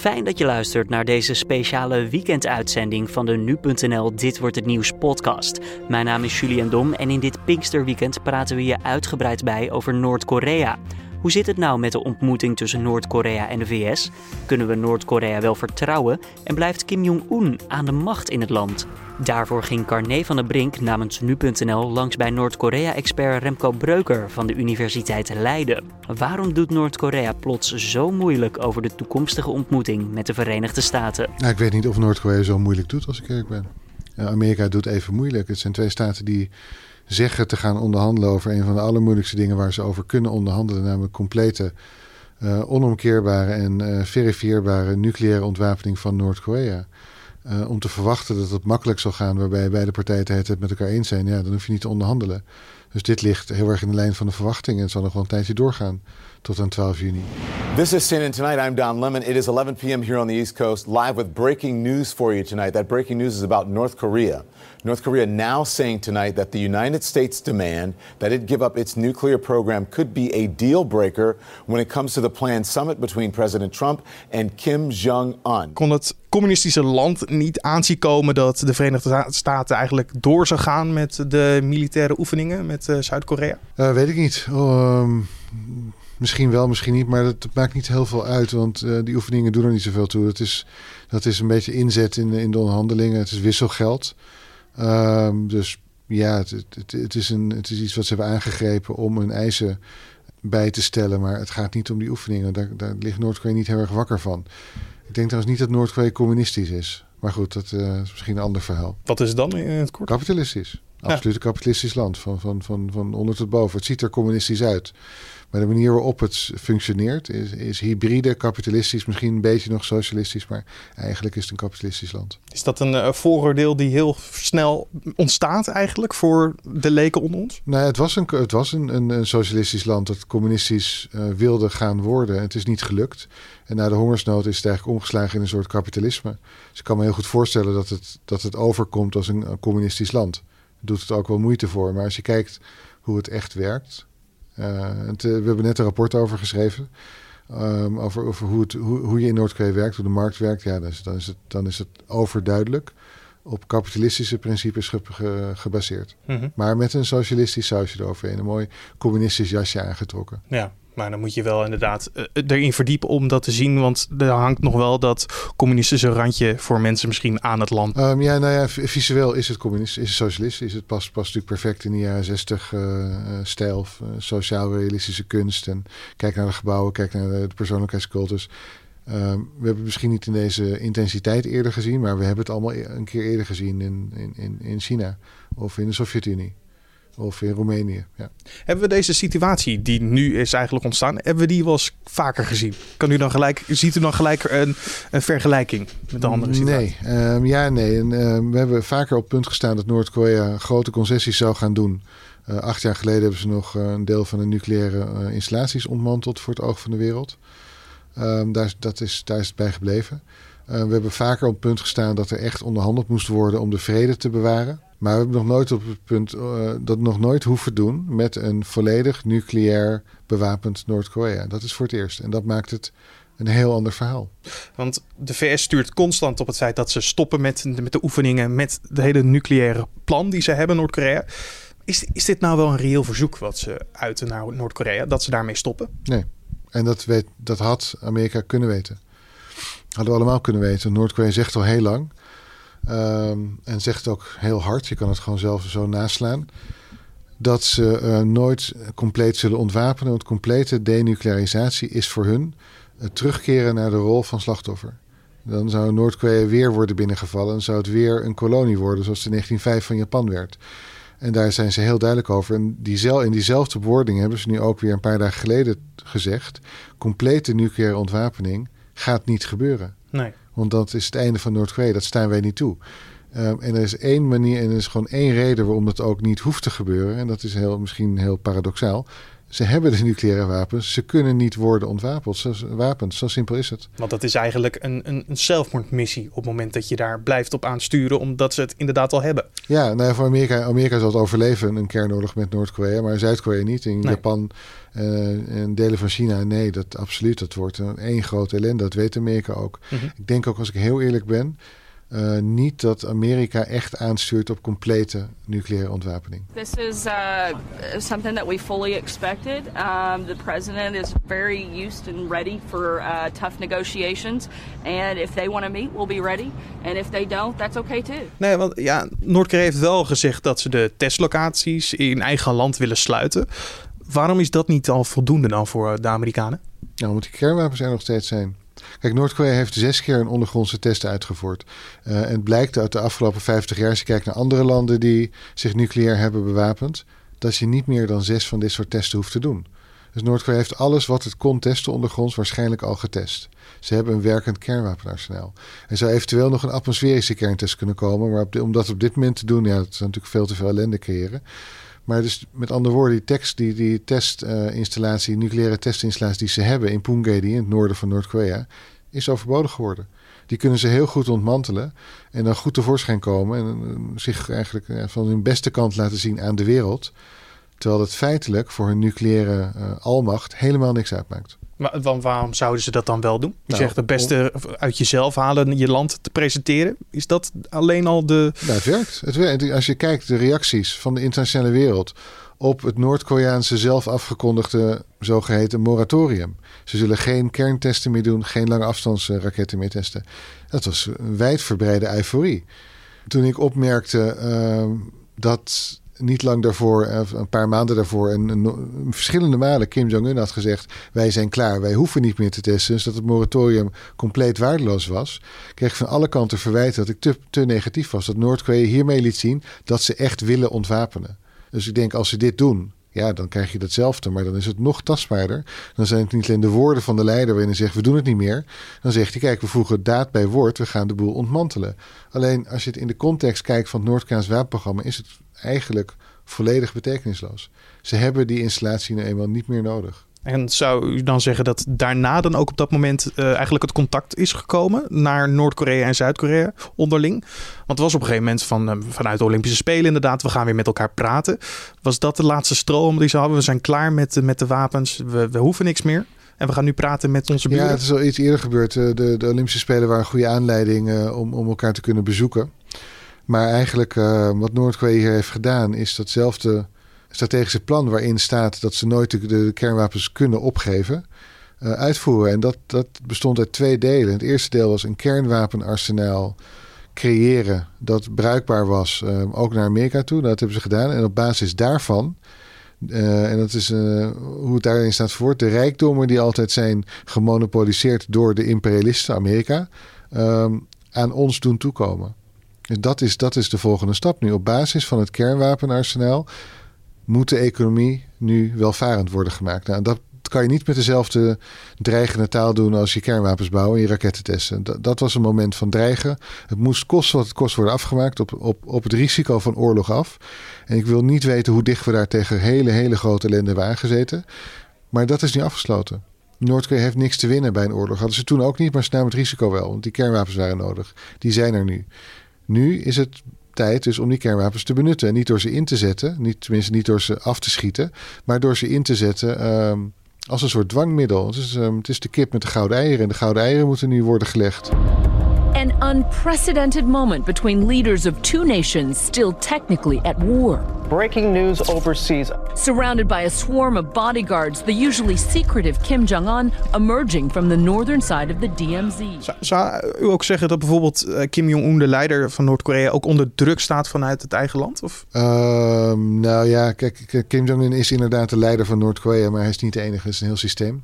Fijn dat je luistert naar deze speciale weekenduitzending van de Nu.nl Dit Wordt Het Nieuws podcast. Mijn naam is Julian Dom en in dit Pinksterweekend praten we je uitgebreid bij over Noord-Korea. Hoe zit het nou met de ontmoeting tussen Noord-Korea en de VS? Kunnen we Noord-Korea wel vertrouwen en blijft Kim Jong-un aan de macht in het land? Daarvoor ging Carné van der Brink namens Nu.nl langs bij Noord-Korea-expert Remco Breuker van de Universiteit Leiden. Waarom doet Noord-Korea plots zo moeilijk over de toekomstige ontmoeting met de Verenigde Staten? Ik weet niet of Noord-Korea zo moeilijk doet als ik eerlijk ben. Amerika doet even moeilijk. Het zijn twee staten die zeggen te gaan onderhandelen over een van de allermoeilijkste dingen waar ze over kunnen onderhandelen, namelijk complete, uh, onomkeerbare en uh, verifieerbare nucleaire ontwapening van Noord-Korea. Uh, om te verwachten dat het makkelijk zal gaan, waarbij beide partijen het met elkaar eens zijn, ja, dan hoef je niet te onderhandelen. Dus dit ligt heel erg in de lijn van de verwachting en zal nog wel een tijdje doorgaan tot aan 12 juni. This is CNN Tonight. I'm Don Lemon. It is 11 p.m. here on the East Coast, live with breaking news for you tonight. That breaking news is about North Korea. North Korea now saying tonight that the United States demand that it give up its nuclear program could be a deal breaker when it comes to the planned summit between President Trump and Kim Jong-un. Kon het communistische land niet aanzien komen dat de Verenigde Staten eigenlijk door zou gaan met de militaire oefeningen met uh, Zuid-Korea? Uh, weet ik niet. Um, misschien wel, misschien niet, maar dat maakt niet heel veel uit, want uh, die oefeningen doen er niet zoveel toe. Dat is, dat is een beetje inzet in, in de onderhandelingen. Het is wisselgeld. Um, dus ja, het, het, het, is een, het is iets wat ze hebben aangegrepen om hun eisen bij te stellen. Maar het gaat niet om die oefeningen. Daar, daar ligt Noord-Korea niet heel erg wakker van. Ik denk trouwens niet dat Noord-Korea communistisch is. Maar goed, dat uh, is misschien een ander verhaal. Wat is het dan in het kort? Kapitalistisch. Absoluut een kapitalistisch land. Van, van, van, van onder tot boven. Het ziet er communistisch uit. Maar de manier waarop het functioneert is, is hybride, kapitalistisch, misschien een beetje nog socialistisch, maar eigenlijk is het een kapitalistisch land. Is dat een uh, vooroordeel die heel snel ontstaat eigenlijk voor de leken onder ons? Nee, het was een, het was een, een, een socialistisch land dat communistisch uh, wilde gaan worden. Het is niet gelukt. En na de hongersnood is het eigenlijk omgeslagen in een soort kapitalisme. Dus ik kan me heel goed voorstellen dat het, dat het overkomt als een, een communistisch land. Doet het ook wel moeite voor. Maar als je kijkt hoe het echt werkt, uh, het, we hebben net een rapport over geschreven. Um, over, over hoe, het, hoe, hoe je in Noord-Korea werkt, hoe de markt werkt. Ja, dus, dan, is het, dan is het overduidelijk op kapitalistische principes ge, ge, gebaseerd. Mm -hmm. Maar met een socialistisch sausje eroverheen. Een mooi communistisch jasje aangetrokken. Ja, maar dan moet je wel inderdaad uh, erin verdiepen om dat te zien. Want er hangt nog wel dat communistische randje voor mensen misschien aan het land. Um, ja, nou ja, visueel is het communistisch, is het socialistisch. Het past, past natuurlijk perfect in de jaren 60 uh, stijl. Uh, sociaal-realistische kunst. En kijk naar de gebouwen, kijk naar de, persoonlijkheidscultus. Um, we hebben misschien niet in deze intensiteit eerder gezien, maar we hebben het allemaal een keer eerder gezien in, in, in China of in de Sovjet-Unie of in Roemenië. Ja. Hebben we deze situatie die nu is eigenlijk ontstaan, hebben we die wel eens vaker gezien? Kan u dan gelijk, ziet u dan gelijk een, een vergelijking met de andere situatie? Nee, um, ja, nee. En, um, we hebben vaker op punt gestaan dat Noord-Korea grote concessies zou gaan doen. Uh, acht jaar geleden hebben ze nog uh, een deel van de nucleaire uh, installaties ontmanteld voor het oog van de wereld. Um, daar, dat is, daar is het bij gebleven. we hebben vaker op punt gestaan dat er echt onderhandeld moest worden om de vrede te bewaren. Maar we hebben nog nooit op het punt uh, dat nog nooit hoeven doen met een volledig nucleair bewapend Noord-Korea. Dat is voor het eerst. En dat maakt het een heel ander verhaal. Want de VS stuurt constant op het feit dat ze stoppen met, met de oefeningen, met de hele nucleaire plan die ze hebben, Noord-Korea. Is, is dit nou wel een reëel verzoek wat ze uiten naar Noord-Korea, dat ze daarmee stoppen? Nee. En dat, weet, dat had Amerika kunnen weten. Hadden we allemaal kunnen weten. Noord-Korea zegt al heel lang. Um, en zegt ook heel hard, je kan het gewoon zelf zo naslaan, dat ze uh, nooit compleet zullen ontwapenen. Want complete denuclearisatie is voor hun het terugkeren naar de rol van slachtoffer. Dan zou Noord-Korea weer worden binnengevallen en zou het weer een kolonie worden, zoals in 1905 van Japan werd. En daar zijn ze heel duidelijk over. En in diezelfde bewoording hebben ze nu ook weer een paar dagen geleden gezegd: complete nucleaire ontwapening gaat niet gebeuren. Nee. Want dat is het einde van Noord-Korea. Dat staan wij niet toe. Um, en er is één manier en er is gewoon één reden waarom dat ook niet hoeft te gebeuren. En dat is heel, misschien heel paradoxaal. Ze hebben de nucleaire wapens. Ze kunnen niet worden ontwapend. Zo, wapens, zo simpel is het. Want dat is eigenlijk een, een, een zelfmoordmissie op het moment dat je daar blijft op aansturen, omdat ze het inderdaad al hebben. Ja, nou voor Amerika, Amerika zal het overleven, een kernoorlog met Noord-Korea, maar Zuid-Korea niet. In Japan uh, en delen van China, nee, dat absoluut. Dat wordt een één grote ellende. Dat weet Amerika ook. Mhm. Ik denk ook, als ik heel eerlijk ben, uh, niet dat Amerika echt aanstuurt op complete nucleaire ontwapening. This is uh, something that we fully expected. Um, the president is very used and ready for uh, tough negotiations. And if they want to meet, we'll be ready. And if they don't, that's okay too. Nee, want ja, Noord-Korea heeft wel gezegd dat ze de testlocaties in eigen land willen sluiten. Waarom is dat niet al voldoende dan voor de Amerikanen? Nou, omdat die kernwapens er nog steeds zijn. Kijk, Noord-Korea heeft zes keer een ondergrondse test uitgevoerd. Uh, en het blijkt uit de afgelopen 50 jaar, als je kijkt naar andere landen die zich nucleair hebben bewapend, dat je niet meer dan zes van dit soort testen hoeft te doen. Dus Noord-Korea heeft alles wat het kon testen ondergronds waarschijnlijk al getest. Ze hebben een werkend kernwapenarsenaal. Er zou eventueel nog een atmosferische kerntest kunnen komen, maar om dat op dit moment te doen, ja, dat zou natuurlijk veel te veel ellende creëren. Maar dus met andere woorden, die, tekst, die, die testinstallatie, nucleaire testinstallatie die ze hebben in Punggye, in het noorden van Noord-Korea, is overbodig geworden. Die kunnen ze heel goed ontmantelen en dan goed tevoorschijn komen en eh, zich eigenlijk eh, van hun beste kant laten zien aan de wereld. Terwijl het feitelijk voor hun nucleaire almacht helemaal niks uitmaakt. Maar waarom zouden ze dat dan wel doen? Je nou, zegt het beste uit jezelf halen, je land te presenteren. Is dat alleen al de. Nou, het werkt. Het werkt. Als je kijkt de reacties van de internationale wereld op het Noord-Koreaanse zelf afgekondigde zogeheten moratorium. Ze zullen geen kerntesten meer doen, geen lange afstandsraketten meer testen. Dat was een wijdverbreide euforie. Toen ik opmerkte uh, dat niet lang daarvoor, eh, een paar maanden daarvoor, en, verschillende malen Kim Jong-un had gezegd: Wij zijn klaar, wij hoeven niet meer te testen. Dus dat het moratorium compleet waardeloos was. Kreeg ik van alle kanten verwijt dat ik te, te negatief was. Dat Noord-Korea hiermee liet zien dat ze echt willen ontwapenen. Dus ik denk, als ze dit doen, ja, dan krijg je datzelfde. Maar dan is het nog tastbaarder. Dan zijn het niet alleen de woorden van de leider waarin hij zegt: we doen het niet meer. Dan zegt hij: kijk, we voegen daad bij woord, we gaan de boel ontmantelen. Alleen als je het in de context kijkt van het Noord-Koreaans wapenprogramma, is het eigenlijk volledig betekenisloos. Ze hebben die installatie nu eenmaal niet meer nodig. En zou u dan zeggen dat daarna dan ook op dat moment uh, eigenlijk het contact is gekomen naar Noord-Korea en Zuid-Korea onderling? Want het was op een gegeven moment van, uh, vanuit de Olympische Spelen inderdaad, we gaan weer met elkaar praten. Was dat de laatste stroom die ze hadden? We zijn klaar met, met de wapens, we, hoeven niks meer. En we gaan nu praten met onze buren. Ja, het is al iets eerder gebeurd. De, de Olympische Spelen waren een goede aanleiding om, om elkaar te kunnen bezoeken. Maar eigenlijk wat Noord-Korea heeft gedaan, is datzelfde strategische plan waarin staat dat ze nooit de, kernwapens kunnen opgeven, uh, uitvoeren. En dat, dat bestond uit twee delen. Het eerste deel was een kernwapenarsenaal creëren dat bruikbaar was, uh, ook naar Amerika toe. Dat hebben ze gedaan. En op basis daarvan uh, en dat is hoe het daarin staat voor. De rijkdommen die altijd zijn gemonopoliseerd door de imperialisten, Amerika, um, aan ons doen toekomen. Dus dat is, dat is de volgende stap nu. Op basis van het kernwapenarsenaal moet de economie nu welvarend worden gemaakt. Nou, dat kan je niet met dezelfde dreigende taal doen als je kernwapens bouwen en je raketten testen. Dat, was een moment van dreigen. Het moest kosten wat het kost worden afgemaakt op, op, op het risico van oorlog af. En ik wil niet weten hoe dicht we daar tegen hele, hele grote ellende hebben aangezeten. Maar dat is nu afgesloten. Noord-Korea heeft niks te winnen bij een oorlog. Hadden ze toen ook niet, maar ze namen het risico wel. Want die kernwapens waren nodig. Die zijn er nu. Nu is het tijd dus om die kernwapens te benutten. En niet door ze in te zetten, niet, tenminste niet door ze af te schieten, maar door ze in te zetten um, als een soort dwangmiddel. Um, het is de kip met de gouden eieren en de gouden eieren moeten nu worden gelegd. An unprecedented moment between leaders of two nations still technically at war. Breaking news overseas. Surrounded by a swarm of bodyguards, the usually secretive Kim Jong un emerging from the northern side of the DMZ. Zou, u ook zeggen dat bijvoorbeeld uh, Kim Jong-un, de leider van Noord-Korea, ook onder druk staat vanuit het eigen land? Of? Uh, nou ja, kijk, Kim Jong-un is inderdaad de leider van Noord-Korea, maar hij is niet de enige. Het is een heel systeem.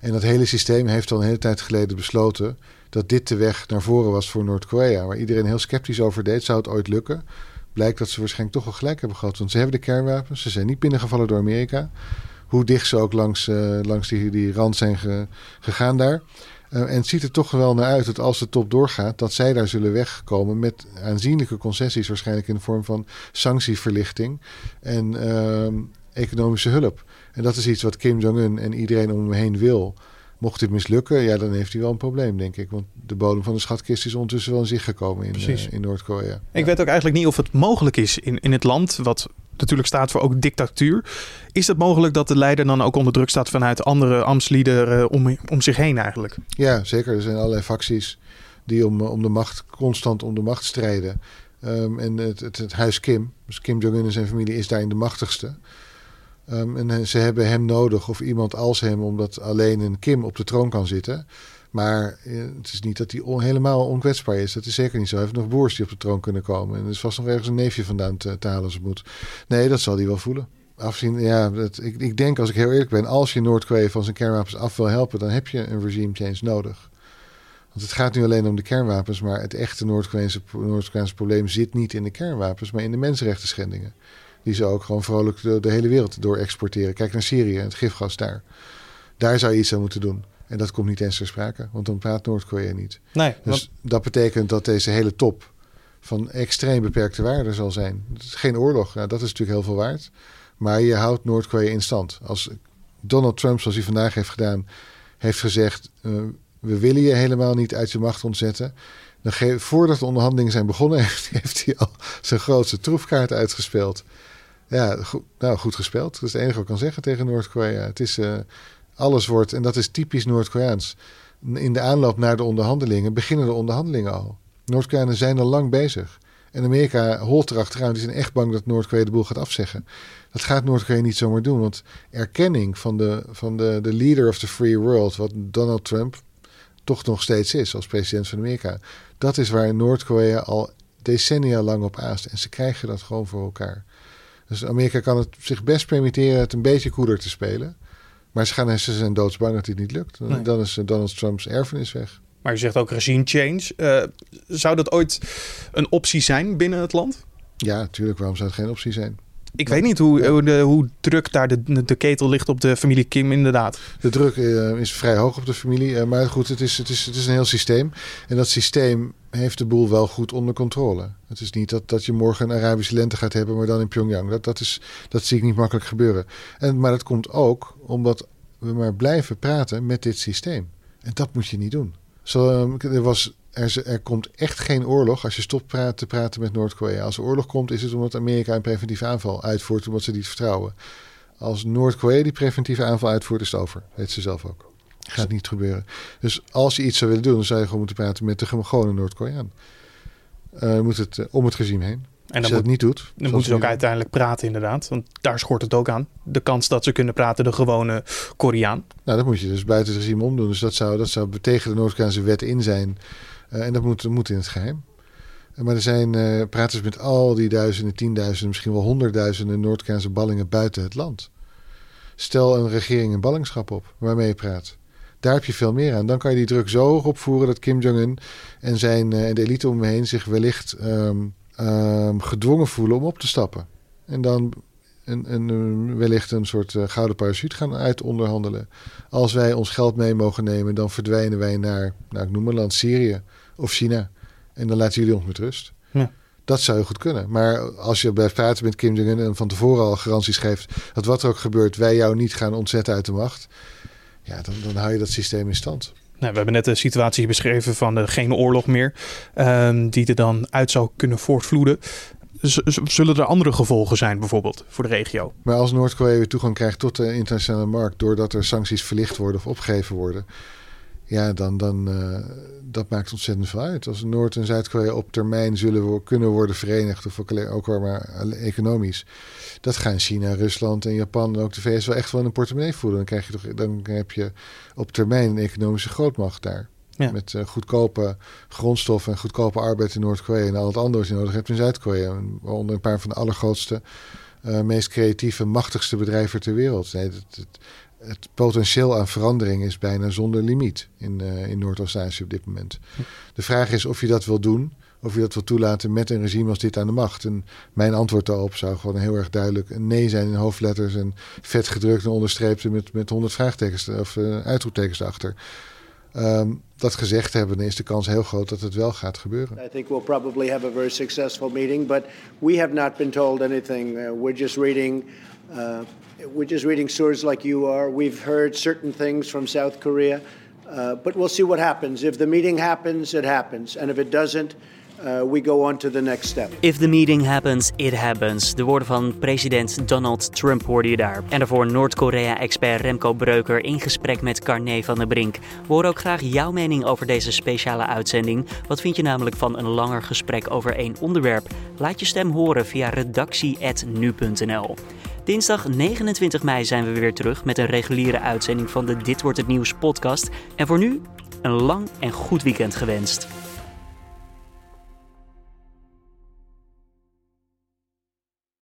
En dat hele systeem heeft al een hele tijd geleden besloten dat dit de weg naar voren was voor Noord-Korea. Waar iedereen heel sceptisch over deed. Zou het ooit lukken? Blijkt dat ze waarschijnlijk toch wel gelijk hebben gehad. Want ze hebben de kernwapens. Ze zijn niet binnengevallen door Amerika. Hoe dicht ze ook langs, uh, langs die, die rand zijn ge, gegaan daar. Uh, en het ziet er toch wel naar uit dat als de top doorgaat, dat zij daar zullen wegkomen met aanzienlijke concessies, waarschijnlijk in de vorm van sanctieverlichting en uh, economische hulp. En dat is iets wat Kim Jong-un en iedereen om hem heen wil. Mocht dit mislukken, ja, dan heeft hij wel een probleem, denk ik. Want de bodem van de schatkist is ondertussen wel in zicht gekomen in, uh, in Noord-Korea. Ik weet ook eigenlijk niet of het mogelijk is in, in het land, wat natuurlijk staat voor ook dictatuur. Is het mogelijk dat de leider dan ook onder druk staat vanuit andere ambtslieden om, om zich heen eigenlijk? Ja, zeker. Er zijn allerlei facties die om, om de macht, constant om de macht strijden. Um, en het, het, het, huis Kim, dus Kim Jong-un en zijn familie, is daarin de machtigste. Um, en ze hebben hem nodig, of iemand als hem, omdat alleen een Kim op de troon kan zitten. Maar eh, het is niet dat hij helemaal onkwetsbaar is. Dat is zeker niet zo. Hij heeft nog broers die op de troon kunnen komen. En er is vast nog ergens een neefje vandaan te, halen als het moet. Nee, dat zal hij wel voelen. Afzien, ja, ik, ik denk als ik heel eerlijk ben, als je Noord-Korea van zijn kernwapens af wil helpen, dan heb je een regime change nodig. Want het gaat nu alleen om de kernwapens, maar het echte Noord-Koreaanse probleem zit niet in de kernwapens, maar in de mensenrechten schendingen. Die ze ook gewoon vrolijk de, de hele wereld door exporteren. Kijk naar Syrië en het gifgas daar. Daar zou je iets aan moeten doen. En dat komt niet eens ter sprake, want dan praat Noord-Korea niet. Nee, dus dat betekent dat deze hele top van extreem beperkte waarde zal zijn. Geen oorlog, nou, dat is natuurlijk heel veel waard. Maar je houdt Noord-Korea in stand. Als Donald Trump, zoals hij vandaag heeft gedaan, heeft gezegd: uh, we willen je helemaal niet uit je macht ontzetten. Voordat de onderhandelingen zijn begonnen, heeft, hij al zijn grootste troefkaart uitgespeeld. Ja, nou goed gespeeld. Dat is het enige wat ik kan zeggen tegen Noord-Korea. Het is uh, alles wordt, en dat is typisch Noord-Koreaans. In de aanloop naar de onderhandelingen beginnen de onderhandelingen al. Noord-Koreanen zijn al lang bezig. En Amerika holt erachteraan. Die zijn echt bang dat Noord-Korea de boel gaat afzeggen. Dat gaat Noord-Korea niet zomaar doen. Want erkenning van de, van de, de leader of the free world, wat Donald Trump toch nog steeds is als president van Amerika. Dat is waar Noord-Korea al decennia lang op aast. En ze krijgen dat gewoon voor elkaar. Dus Amerika kan het zich best permitteren het een beetje koeler te spelen. Maar ze, gaan, ze zijn doodsbang dat dit niet lukt. Dan is Donald Trumps erfenis weg. Maar je zegt ook regime change. Uh, zou dat ooit een optie zijn binnen het land? Ja, natuurlijk. Waarom zou het geen optie zijn? Ik weet niet hoe, hoe, de, hoe, druk daar de, de ketel ligt op de familie Kim, inderdaad. De druk uh, is vrij hoog op de familie. Uh, maar goed, het is, het, is, het is een heel systeem. En dat systeem heeft de boel wel goed onder controle. Het is niet dat, dat je morgen een Arabische lente gaat hebben, maar dan in Pyongyang. Dat, dat, is, dat zie ik niet makkelijk gebeuren. En, maar dat komt ook omdat we maar blijven praten met dit systeem. En dat moet je niet doen. Zo, er, was, er, er komt echt geen oorlog als je stopt praat, te praten met Noord-Korea. Als er oorlog komt, is het omdat Amerika een preventieve aanval uitvoert, omdat ze niet vertrouwen. Als Noord-Korea die preventieve aanval uitvoert, is het over. Weet ze zelf ook. Gaat niet gebeuren. Dus als je iets zou willen doen, dan zou je gewoon moeten praten met de gewone Noord-Koreaan. Uh, moet het uh, om het regime heen. En Als je dat niet doet. Dan moeten ze ook uiteindelijk praten, inderdaad. Want daar schort het ook aan. De kans dat ze kunnen praten, de gewone Koreaan. Nou, dat moet je dus buiten het regime omdoen. Dus dat zou, dat zou tegen de Noord-Koreaanse wet in zijn. Uh, en dat moet, moet in het geheim. Maar er zijn uh, praters met al die duizenden, tienduizenden, misschien wel honderdduizenden Noord-Koreaanse ballingen buiten het land. Stel een regering een ballingschap op waarmee je praat. Daar heb je veel meer aan. Dan kan je die druk zo hoog opvoeren dat Kim Jong-un en, zijn, en de elite om hem heen zich wellicht um, um, gedwongen voelen om op te stappen. En dan een, een, wellicht een soort uh, gouden parachute gaan uitonderhandelen. Als wij ons geld mee mogen nemen, dan verdwijnen wij naar, nou, ik noem maar land Syrië of China. En dan laten jullie ons met rust. Ja. Dat zou je goed kunnen. Maar als je blijft praten met Kim Jong-un en van tevoren al garanties geeft dat wat er ook gebeurt, wij jou niet gaan ontzetten uit de macht. Ja, dan, dan hou je dat systeem in stand. Nou, we hebben net de situatie beschreven van geen oorlog meer, um, die er dan uit zou kunnen voortvloeden. Zullen er andere gevolgen zijn, bijvoorbeeld, voor de regio? Maar als Noord-Korea weer toegang krijgt tot de internationale markt, doordat er sancties verlicht worden of opgegeven worden, ja, dan, dan uh, dat maakt ontzettend veel uit. Als Noord- en Zuid-Korea op termijn zullen kunnen worden verenigd, of ook, ook maar economisch, dat gaan China, Rusland en Japan en ook de VS wel echt wel in een portemonnee voelen. Dan, krijg je toch, dan heb je op termijn een economische grootmacht daar. Met uh, goedkope grondstoffen en goedkope arbeid in Noord-Korea en al het andere wat je nodig hebt in Zuid-Korea. Waaronder een paar van de allergrootste, uh, meest creatieve, machtigste bedrijven ter wereld. Nee, het, het, het, potentieel aan verandering is bijna zonder limiet in, uh, in Noordoost-Azië op dit moment. De vraag is of je dat wil doen of je dat wil toelaten met een regime als dit aan de macht. En mijn antwoord daarop zou gewoon heel erg duidelijk een nee zijn in hoofdletters en vet gedrukt en onderstreept met, met 100 vraagtekens of uitroeptekens erachter. Um, dat gezegd hebben, is de kans heel groot dat het wel gaat gebeuren. I think we'll probably have a very successful meeting, but we have not been told anything. Uh, we're just reading Uh, we're just reading stories like you are. We've heard certain things from South Korea, uh, but we'll see what happens. If the meeting happens, it happens. And if it doesn't, uh, we go on to the next step. If the meeting happens, it happens. De woorden van president Donald Trump hoorde je daar. En daarvoor Noord-Korea-expert Remco Breuker in gesprek met Carné van der Brink. We horen ook graag jouw mening over deze speciale uitzending. Wat vind je namelijk van een langer gesprek over één onderwerp? Laat je stem horen via redactie.nu.nl. Dinsdag 29 mei zijn we weer terug met een reguliere uitzending van de Dit wordt het nieuws podcast. En voor nu een lang en goed weekend gewenst.